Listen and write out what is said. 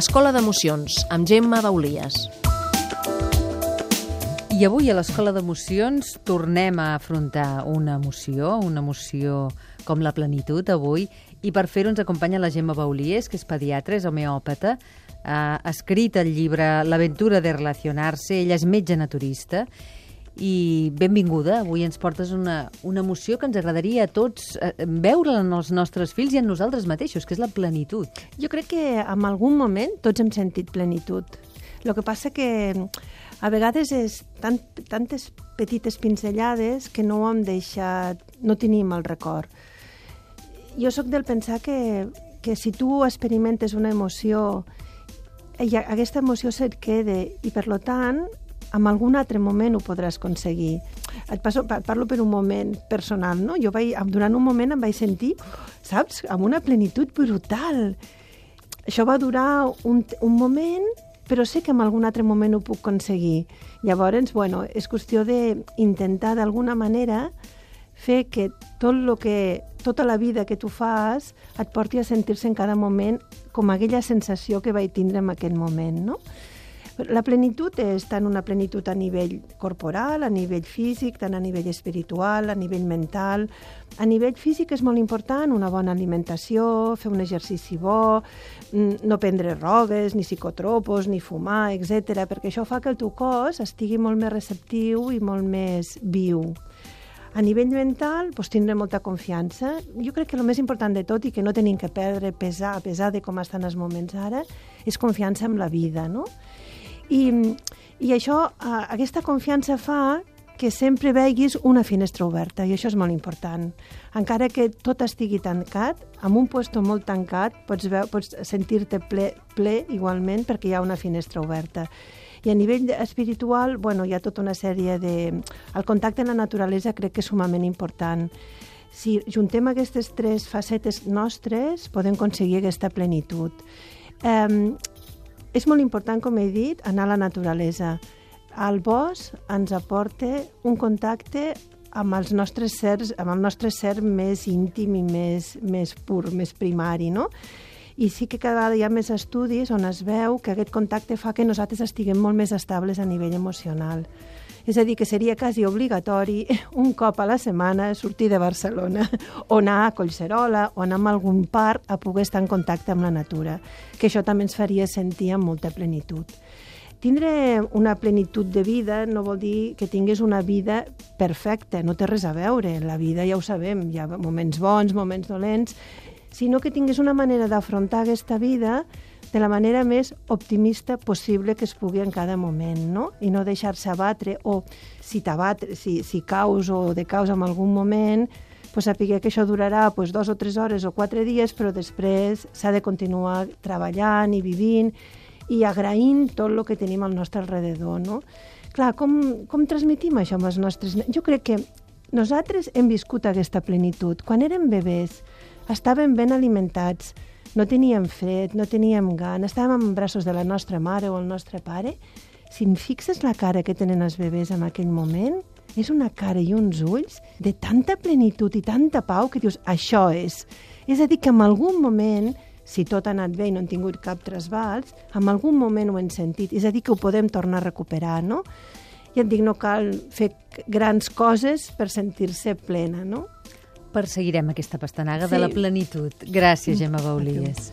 Escola d'Emocions, amb Gemma Baulies. I avui a l'Escola d'Emocions tornem a afrontar una emoció, una emoció com la plenitud avui, i per fer-ho ens acompanya la Gemma Baulies, que és pediatra, és homeòpata, ha escrit el llibre L'aventura de relacionar-se, ella és metge naturista, i benvinguda, avui ens portes una, una emoció que ens agradaria a tots eh, veure en els nostres fills i en nosaltres mateixos, que és la plenitud. Jo crec que en algun moment tots hem sentit plenitud. El que passa que a vegades és tant, tantes petites pinzellades que no ho hem deixat, no tenim el record. Jo sóc del pensar que, que si tu experimentes una emoció i aquesta emoció se't queda i per lo tant en algun altre moment ho podràs aconseguir. Et, passo, parlo per un moment personal, no? Jo vaig, durant un moment em vaig sentir, saps, amb una plenitud brutal. Això va durar un, un moment però sé que en algun altre moment ho puc aconseguir. Llavors, bueno, és qüestió d'intentar d'alguna manera fer que tot lo que, tota la vida que tu fas et porti a sentir-se en cada moment com aquella sensació que vaig tindre en aquell moment, no? La plenitud és tant una plenitud a nivell corporal, a nivell físic, tant a nivell espiritual, a nivell mental. A nivell físic és molt important una bona alimentació, fer un exercici bo, no prendre rogues, ni psicotropos, ni fumar, etc, perquè això fa que el teu cos estigui molt més receptiu i molt més viu. A nivell mental, doncs, tindre molta confiança. Jo crec que el més important de tot i que no tenim que perdre, pesar, a pesar de com estan els moments ara, és confiança en la vida, no? I, i això, eh, aquesta confiança fa que sempre veguis una finestra oberta, i això és molt important. Encara que tot estigui tancat, amb un puesto molt tancat pots, veu, pots sentir-te ple, ple igualment perquè hi ha una finestra oberta. I a nivell espiritual, bueno, hi ha tota una sèrie de... El contacte amb la naturalesa crec que és sumament important. Si juntem aquestes tres facetes nostres, podem aconseguir aquesta plenitud. Um, és molt important, com he dit, anar a la naturalesa. El bosc ens aporta un contacte amb els nostres sers, amb el nostre ser més íntim i més, més pur, més primari, no? I sí que cada vegada hi ha més estudis on es veu que aquest contacte fa que nosaltres estiguem molt més estables a nivell emocional. És a dir, que seria quasi obligatori un cop a la setmana sortir de Barcelona o anar a Collserola o anar a algun parc a poder estar en contacte amb la natura, que això també ens faria sentir amb molta plenitud. Tindre una plenitud de vida no vol dir que tinguis una vida perfecta, no té res a veure. La vida ja ho sabem, hi ha moments bons, moments dolents, sinó que tinguis una manera d'afrontar aquesta vida de la manera més optimista possible que es pugui en cada moment, no? I no deixar-se abatre, o si t'abatre, si, si caus o de caus en algun moment, pues saber que això durarà pues, dos o tres hores o quatre dies, però després s'ha de continuar treballant i vivint i agraint tot el que tenim al nostre alrededor, no? Clar, com, com transmitim això amb els nostres... Jo crec que nosaltres hem viscut aquesta plenitud. Quan érem bebès, estàvem ben alimentats, no teníem fred, no teníem gana, estàvem en braços de la nostra mare o el nostre pare. Si en fixes la cara que tenen els bebès en aquell moment, és una cara i uns ulls de tanta plenitud i tanta pau que dius, això és. És a dir, que en algun moment, si tot ha anat bé i no han tingut cap trasbals, en algun moment ho hem sentit. És a dir, que ho podem tornar a recuperar, no? I et dic, no cal fer grans coses per sentir-se plena, no? Perseguirem aquesta pastanaga sí. de la plenitud. Gràcies, Gemma Baulies.